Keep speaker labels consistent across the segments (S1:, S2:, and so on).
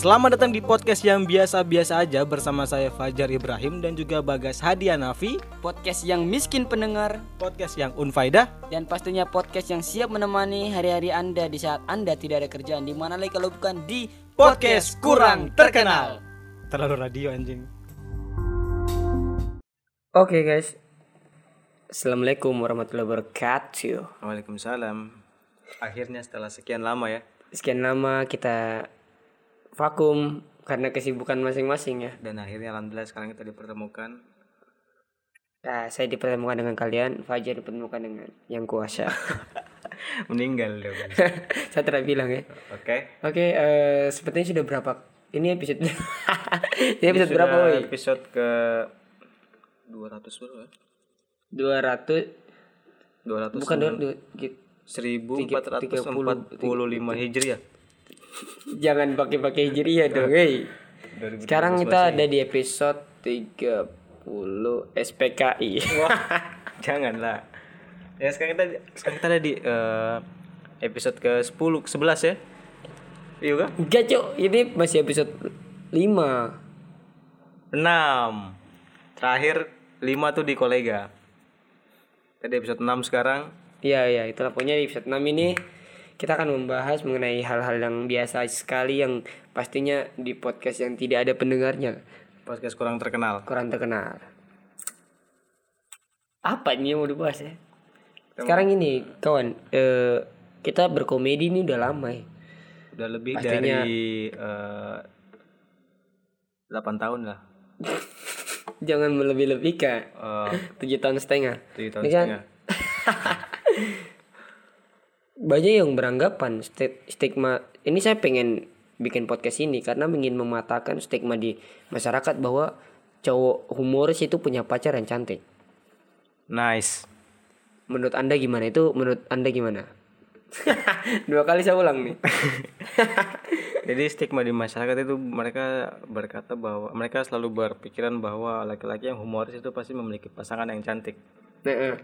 S1: Selamat datang di podcast yang biasa-biasa aja bersama saya Fajar Ibrahim dan juga Bagas Hadiah Nafi.
S2: Podcast yang miskin pendengar.
S1: Podcast yang unfaidah
S2: dan pastinya podcast yang siap menemani hari-hari Anda di saat Anda tidak ada kerjaan. Di mana lagi kalau bukan di
S1: Podcast kurang terkenal. Terlalu radio anjing.
S2: Oke guys. Assalamualaikum warahmatullahi wabarakatuh.
S1: Waalaikumsalam. Akhirnya setelah sekian lama ya.
S2: Sekian lama kita vakum karena kesibukan masing-masing ya.
S1: Dan akhirnya Alhamdulillah sekarang kita dipertemukan
S2: Nah, saya dipertemukan dengan kalian, Fajar dipertemukan dengan yang kuasa.
S1: Meninggal dong
S2: saya tidak bilang ya.
S1: Oke
S2: Oke, eh, sepertinya sudah berapa? Ini episode. Ini episode
S1: Sudah
S2: berapa, woi?
S1: Episode ke 200 berapa ya?
S2: 200
S1: 200
S2: bukan dua, dua, gi-
S1: 1445 Hijriah
S2: jangan pakai-pakai hijriah dong, hey. Sekarang kita ada di episode 30 SPKI.
S1: Wah, janganlah. Ya sekarang kita sekarang kita ada di eh, episode ke 10 ke 11 ya. Iya kan?
S2: Enggak, Cok. Ini masih episode 5.
S1: 6. Terakhir 5 tuh di kolega. Tadi episode 6 sekarang.
S2: Iya, iya, itulah pokoknya di episode 6 ini kita akan membahas mengenai hal-hal yang biasa sekali yang pastinya di podcast yang tidak ada pendengarnya
S1: Podcast kurang terkenal.
S2: kurang terkenal. Apa ini yang mau dibahas ya? Sekarang ini, kawan, eh, kita berkomedi ini udah lama ya.
S1: Udah lebih
S2: Pastinya-
S1: dari eh, 8 tahun lah.
S2: Jangan melebih-lebihkan.
S1: Eh,
S2: Tujuh tahun setengah.
S1: 7 tahun
S2: kan-
S1: setengah.
S2: banyak yang beranggapan sti- stigma ini saya pengen bikin podcast ini karena ingin mematahkan stigma di masyarakat bahwa cowok humoris itu punya pacar yang cantik.
S1: Nice.
S2: Menurut anda gimana itu? Menurut anda gimana? Dua kali saya ulang nih.
S1: Jadi stigma di masyarakat itu mereka berkata bahwa mereka selalu berpikiran bahwa laki-laki yang humoris itu pasti memiliki pasangan yang cantik. Ya.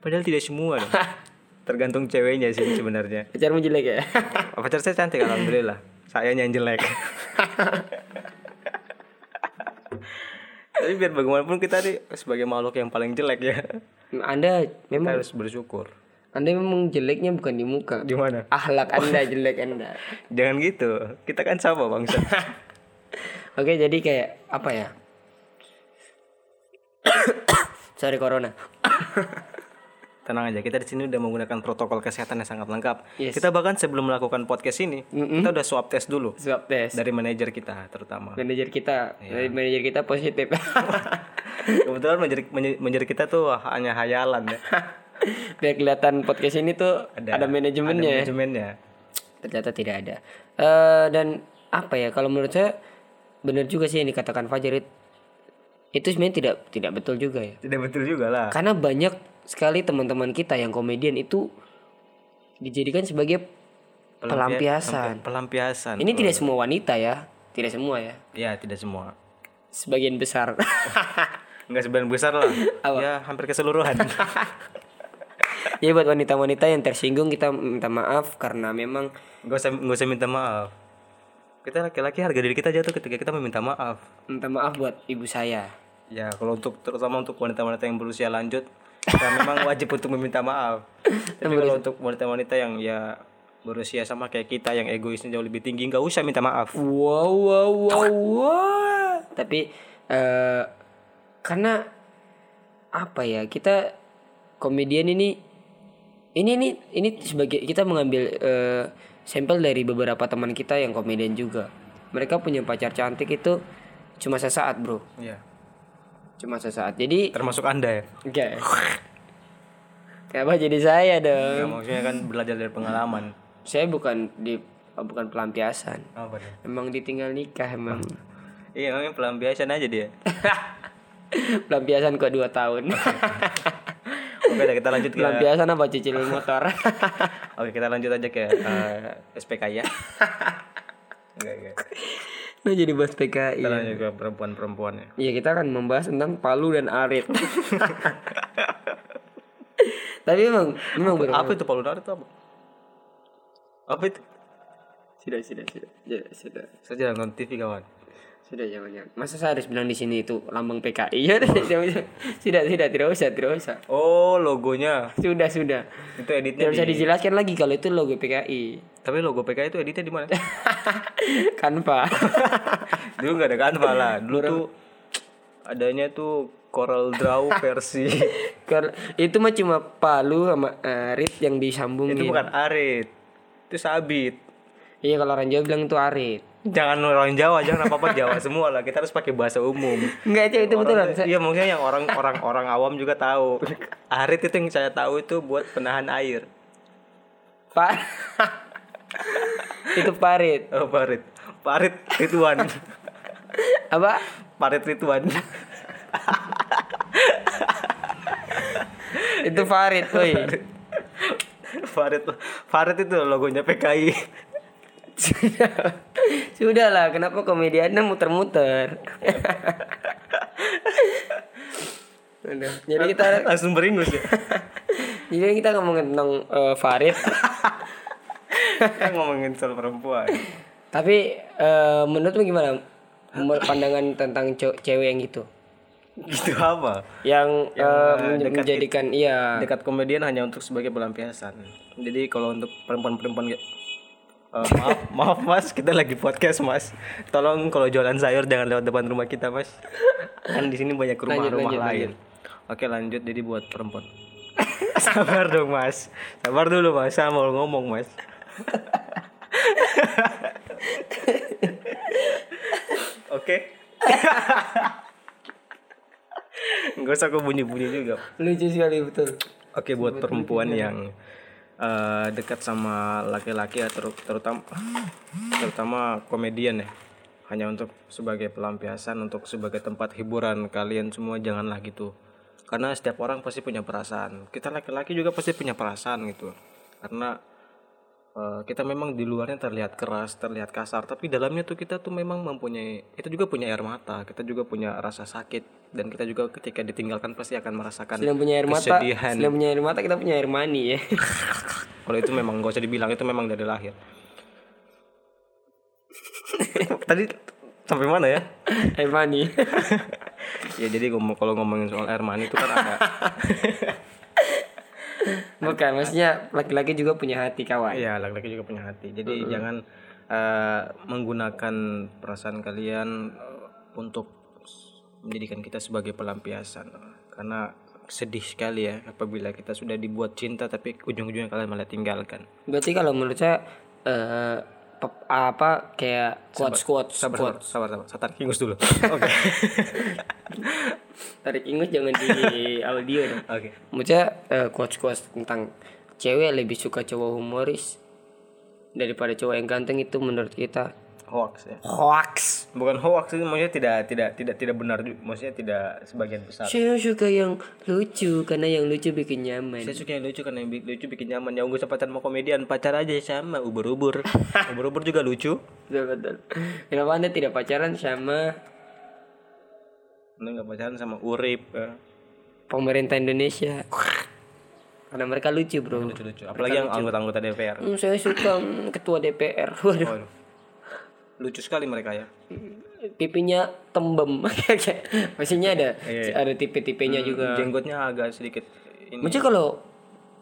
S1: Padahal tidak semua dong. Tergantung ceweknya sih sebenarnya.
S2: Pacarmu jelek ya?
S1: Pacar saya cantik alhamdulillah. Saya yang jelek. Tapi biar bagaimanapun kita nih sebagai makhluk yang paling jelek ya.
S2: anda
S1: Kita
S2: memang
S1: harus bersyukur.
S2: anda memang jeleknya bukan di muka.
S1: Di mana?
S2: Akhlak anda jelek anda.
S1: Jangan gitu. Kita kan sama bangsa.
S2: Oke, jadi kayak apa ya? Sorry corona.
S1: Tenang aja, kita di sini udah menggunakan protokol kesehatan yang sangat lengkap.
S2: Yes.
S1: Kita bahkan sebelum melakukan podcast ini, kita udah swab test dulu
S2: Swab test.
S1: dari manajer kita terutama.
S2: Manajer kita, dari manajer kita positif.
S1: Kebetulan manajer, manajer kita tuh hanya hayalan ya.
S2: Biar kelihatan podcast ini tuh ada, manajemennya. ya.
S1: Manajemennya.
S2: Ternyata tidak ada. Eh dan apa ya? Kalau menurut saya benar juga sih yang dikatakan Fajar it- itu sebenarnya tidak tidak betul juga ya.
S1: Tidak betul juga lah.
S2: Karena banyak sekali teman-teman kita yang komedian itu dijadikan sebagai pelampiasan.
S1: Pelampiasan.
S2: Ini tidak semua wanita ya, tidak semua ya.
S1: Ya, tidak semua.
S2: Sebagian besar.
S1: Enggak sebagian besar lah. Ya, hampir keseluruhan.
S2: Jadi buat wanita-wanita yang tersinggung kita minta maaf karena memang
S1: Enggak usah enggak usah minta maaf. Kita laki-laki harga diri kita jatuh ketika kita meminta maaf.
S2: minta maaf buat ibu saya.
S1: Ya, kalau untuk terutama untuk wanita-wanita yang berusia lanjut, ya memang wajib untuk meminta maaf. Tapi kalau untuk wanita-wanita yang ya berusia sama kayak kita yang egoisnya jauh lebih tinggi, nggak usah minta maaf.
S2: Wow wow wow wow. Tapi eh karena apa ya kita komedian ini ini ini ini sebagai kita mengambil eh, sampel dari beberapa teman kita yang komedian juga. Mereka punya pacar cantik itu cuma sesaat bro,
S1: Iya.
S2: Cuma sesaat. Jadi
S1: Termasuk anda ya.
S2: Oke. Kenapa jadi saya
S1: Ya,
S2: dong?
S1: maksudnya kan belajar dari pengalaman.
S2: Saya bukan di oh, bukan pelampiasan.
S1: Deh?
S2: Emang ditinggal nikah emang.
S1: Iya, memang pelampiasan aja dia.
S2: pelampiasan kok 2 tahun.
S1: Oke, dah, kita lanjut ke
S2: pelampiasan apa cicil motor?
S1: Oke, kita lanjut aja ke eh, SPK ya. Enggak, enggak.
S2: Nah jadi bahas PKI.
S1: Kita lanjut ke perempuan-perempuan ya.
S2: Iya kita akan membahas tentang Palu dan Arit. Tapi memang memang benar.
S1: Apa itu Palu Darat itu apa? Apa itu?
S2: Sudah, sudah, sudah. Sudah, sudah.
S1: Saya jarang nonton TV kawan.
S2: Sudah jangan jangan. Masa saya harus bilang di sini itu lambang PKI? Ya sudah, sudah, sudah, tidak usah, tidak usah.
S1: Oh logonya
S2: Sudah, sudah.
S1: itu editnya
S2: Tidak usah
S1: di,
S2: dijelaskan lagi kalau itu logo PKI.
S1: tapi logo PKI itu editnya di mana?
S2: kan Pak.
S1: Dulu nggak ada Canva lah. Dulu tuh adanya tuh Corel Draw versi
S2: itu mah cuma palu sama eh, rit yang disambungin.
S1: itu bukan arit, itu sabit.
S2: Iya kalau orang Jawa bilang itu arit.
S1: Jangan orang Jawa, jangan apa apa Jawa semua lah. Kita harus pakai bahasa umum.
S2: Enggak itu itu betulan.
S1: Orang- iya maksudnya yang orang orang orang awam juga tahu. Arit itu yang saya tahu itu buat penahan air.
S2: Pak. itu parit.
S1: Oh parit, parit Rituan,
S2: Apa?
S1: parit Rituan.
S2: itu parit, woi.
S1: Farid Farid itu logonya PKI.
S2: Sudah lah, kenapa komediannya muter-muter? Jadi kita
S1: Langsung beringus ya.
S2: jadi kita ngomongin tentang eh, Farid.
S1: Kita ngomongin soal perempuan.
S2: Tapi eh, menurutmu gimana pandangan tentang ce- cewek yang gitu?
S1: Gitu apa?
S2: Yang, eh, men-
S1: dekat
S2: menjadikan iya
S1: Dekat komedian hanya untuk sebagai pelampiasan. Jadi kalau untuk perempuan-perempuan Eh, maaf, maaf mas, kita lagi podcast mas. Tolong kalau jualan sayur jangan lewat depan rumah kita mas. Kan di sini banyak rumah-rumah
S2: lanjut,
S1: lain. Oke lanjut jadi buat perempuan. Sabar dong mas, sabar dulu mas, saya mau ngomong mas. Oke. Gak usah aku bunyi-bunyi juga.
S2: lucu sekali betul.
S1: Oke buat perempuan yang eh, dekat sama laki-laki ya ter- terutama terutama komedian ya. Hanya untuk sebagai pelampiasan untuk sebagai tempat hiburan kalian semua janganlah gitu. Karena setiap orang pasti punya perasaan. Kita laki-laki juga pasti punya perasaan gitu. Karena eh, kita memang di luarnya terlihat keras terlihat kasar tapi dalamnya tuh kita tuh memang mempunyai kita juga punya air mata kita juga punya rasa sakit dan kita juga ketika ditinggalkan pasti akan merasakan
S2: Selain punya air mata,
S1: kesedihan
S2: selain punya air mata kita punya air mani ya.
S1: kalau itu memang gak usah dibilang itu memang dari lahir. Tadi sampai mana ya?
S2: air mani.
S1: ya jadi kalau ngomongin soal air mani itu kan ada
S2: Bukan, maksudnya laki-laki juga punya hati kawan.
S1: Iya, laki-laki juga punya hati. Jadi jangan eh, menggunakan perasaan kalian eh, untuk menjadikan kita sebagai pelampiasan. Karena sedih sekali ya apabila kita sudah dibuat cinta tapi ujung-ujungnya kalian malah tinggalkan.
S2: Berarti kalau menurut saya pep- apa kayak quotes quotes
S1: Sabar, sabar, sabar, sabar. Satar kingus dulu. Oke.
S2: tarik ingus jangan di audio dong.
S1: Oke.
S2: Maksudnya eh, quotes quotes tentang cewek lebih suka cowok humoris daripada cowok yang ganteng itu menurut kita
S1: Hoax ya.
S2: hoax.
S1: bukan hoax itu maksudnya tidak tidak tidak tidak benar juga maksudnya tidak sebagian besar
S2: Saya suka yang lucu karena yang lucu bikin nyaman.
S1: saya suka yang lucu karena yang lucu bikin nyaman ya nggak usah pacaran sama komedian pacar aja sama ubur ubur ubur ubur juga lucu
S2: Betul betul. Kenapa anda tidak pacaran sama
S1: Anda nggak pacaran sama urip ya.
S2: pemerintah Indonesia? Karena mereka lucu bro.
S1: lucu lucu apalagi yang anggota anggota DPR
S2: Hmm, saya suka ketua DPR. Waduh.
S1: Waduh. Lucu sekali mereka ya
S2: Pipinya tembem. Maksudnya ada ada tipe-tipenya juga.
S1: jenggotnya agak sedikit ini
S2: Maksudnya kalau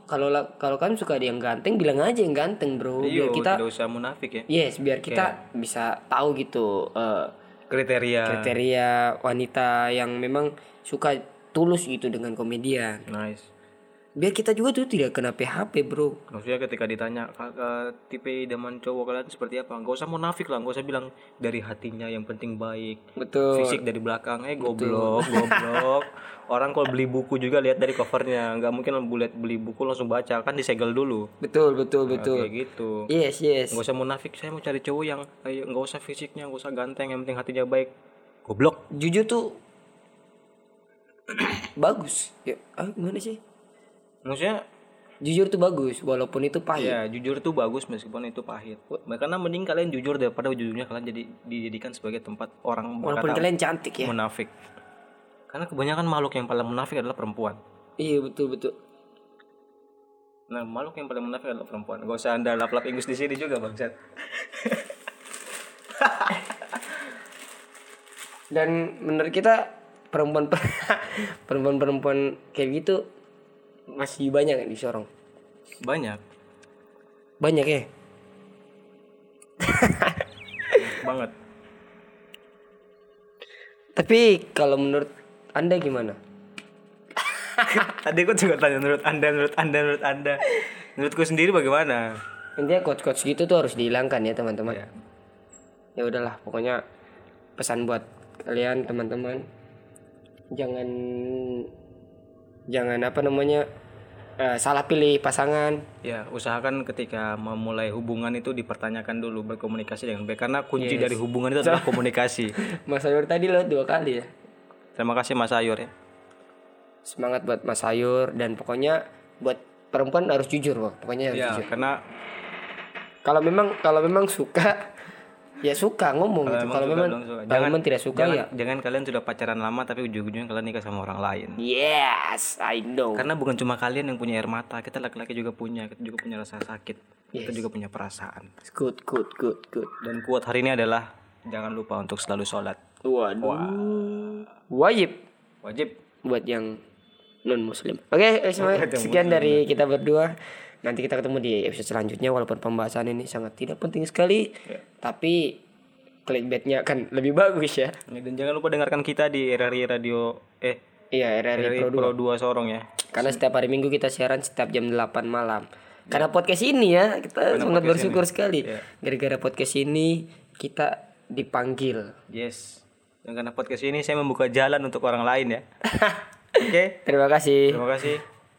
S2: kalau la- kalau kan suka ada yang ganteng bilang aja yang ganteng bro.
S1: Iyo,
S2: Biar kita
S1: tidak usah munafik ya
S2: yes biar kita bisa tahu gitu eh,
S1: kriteria
S2: kriteria wanita yang memang suka tulus gitu dengan komedian.
S1: nice
S2: Biar kita juga tuh tidak kena PHP bro.
S1: Maksudnya ketika ditanya tipe idaman cowok kalian seperti apa? Gak usah munafik lah, gak usah bilang dari hatinya yang penting baik,
S2: Betul.
S1: fisik dari belakang, eh goblok, goblok. Orang kalau beli buku juga lihat dari covernya, nggak mungkin lihat beli buku langsung baca kan disegel dulu.
S2: Betul betul betul.
S1: Kayak gitu.
S2: Yes yes.
S1: Gak usah munafik, saya mau cari cowok yang eh, nggak usah fisiknya, nggak usah ganteng, yang penting hatinya baik. Goblok.
S2: Jujur tuh bagus. Ya, ah, gimana sih?
S1: Maksudnya
S2: Jujur tuh bagus walaupun itu pahit.
S1: ya jujur tuh bagus meskipun itu pahit. Karena mending kalian jujur daripada ujungnya kalian jadi dijadikan sebagai tempat orang
S2: Walaupun kalian cantik ya.
S1: munafik. Karena kebanyakan makhluk yang paling munafik adalah perempuan.
S2: Iya betul betul.
S1: Nah, makhluk yang paling munafik adalah perempuan. Gak usah anda lap-lap Inggris di sini juga, bangsat.
S2: Dan menurut kita perempuan perempuan-perempuan kayak gitu masih banyak di Sorong.
S1: Banyak,
S2: Banyak ya.
S1: banget.
S2: Tapi kalau menurut Anda gimana?
S1: Tadi aku juga tanya menurut anda, menurut anda, menurut anda. Menurutku sendiri bagaimana?
S2: Intinya coach-coach gitu tuh harus dihilangkan ya teman-teman.
S1: Ya.
S2: Ya udahlah, pokoknya pesan buat kalian teman-teman jangan jangan apa namanya eh, salah pilih pasangan.
S1: Ya, usahakan ketika memulai hubungan itu dipertanyakan dulu berkomunikasi dengan baik karena kunci dari hubungan itu adalah komunikasi.
S2: Mas Ayur tadi lo dua kali ya.
S1: Terima kasih Mas Ayur ya.
S2: Semangat buat Mas Ayur dan pokoknya buat perempuan harus jujur, Bang. Pokoknya harus
S1: Ya,
S2: jujur.
S1: karena
S2: Kalau memang kalau memang suka ya suka ngomong gitu. Kalau memang kalau memang tidak suka
S1: jangan,
S2: ya
S1: jangan kalian sudah pacaran lama tapi ujung-ujungnya kalian nikah sama orang lain.
S2: yes, I know.
S1: Karena bukan cuma kalian yang punya air mata, kita laki-laki juga punya, kita juga punya rasa sakit, kita juga punya perasaan.
S2: Good, good, good, good.
S1: Dan kuat hari ini adalah jangan lupa untuk selalu sholat.
S2: Waduh. Wajib
S1: Wajib.
S2: buat yang non muslim. Oke, eh, semua sekian dari kita berdua. Nanti kita ketemu di episode selanjutnya walaupun pembahasan ini sangat tidak penting sekali, tapi clickbaitnya kan lebih bagus ya.
S1: Dan jangan lupa dengarkan kita di RRI Radio eh
S2: Iya, RRI
S1: RRI
S2: Pro
S1: Pro 2 Sorong ya.
S2: Karena setiap hari Minggu kita siaran setiap jam 8 malam. Karena podcast ini ya, kita sangat bersyukur sekali. Gara-gara podcast ini kita dipanggil.
S1: Yes. Dan karena podcast ini saya membuka jalan untuk orang lain ya. Oke.
S2: Terima kasih.
S1: Terima kasih.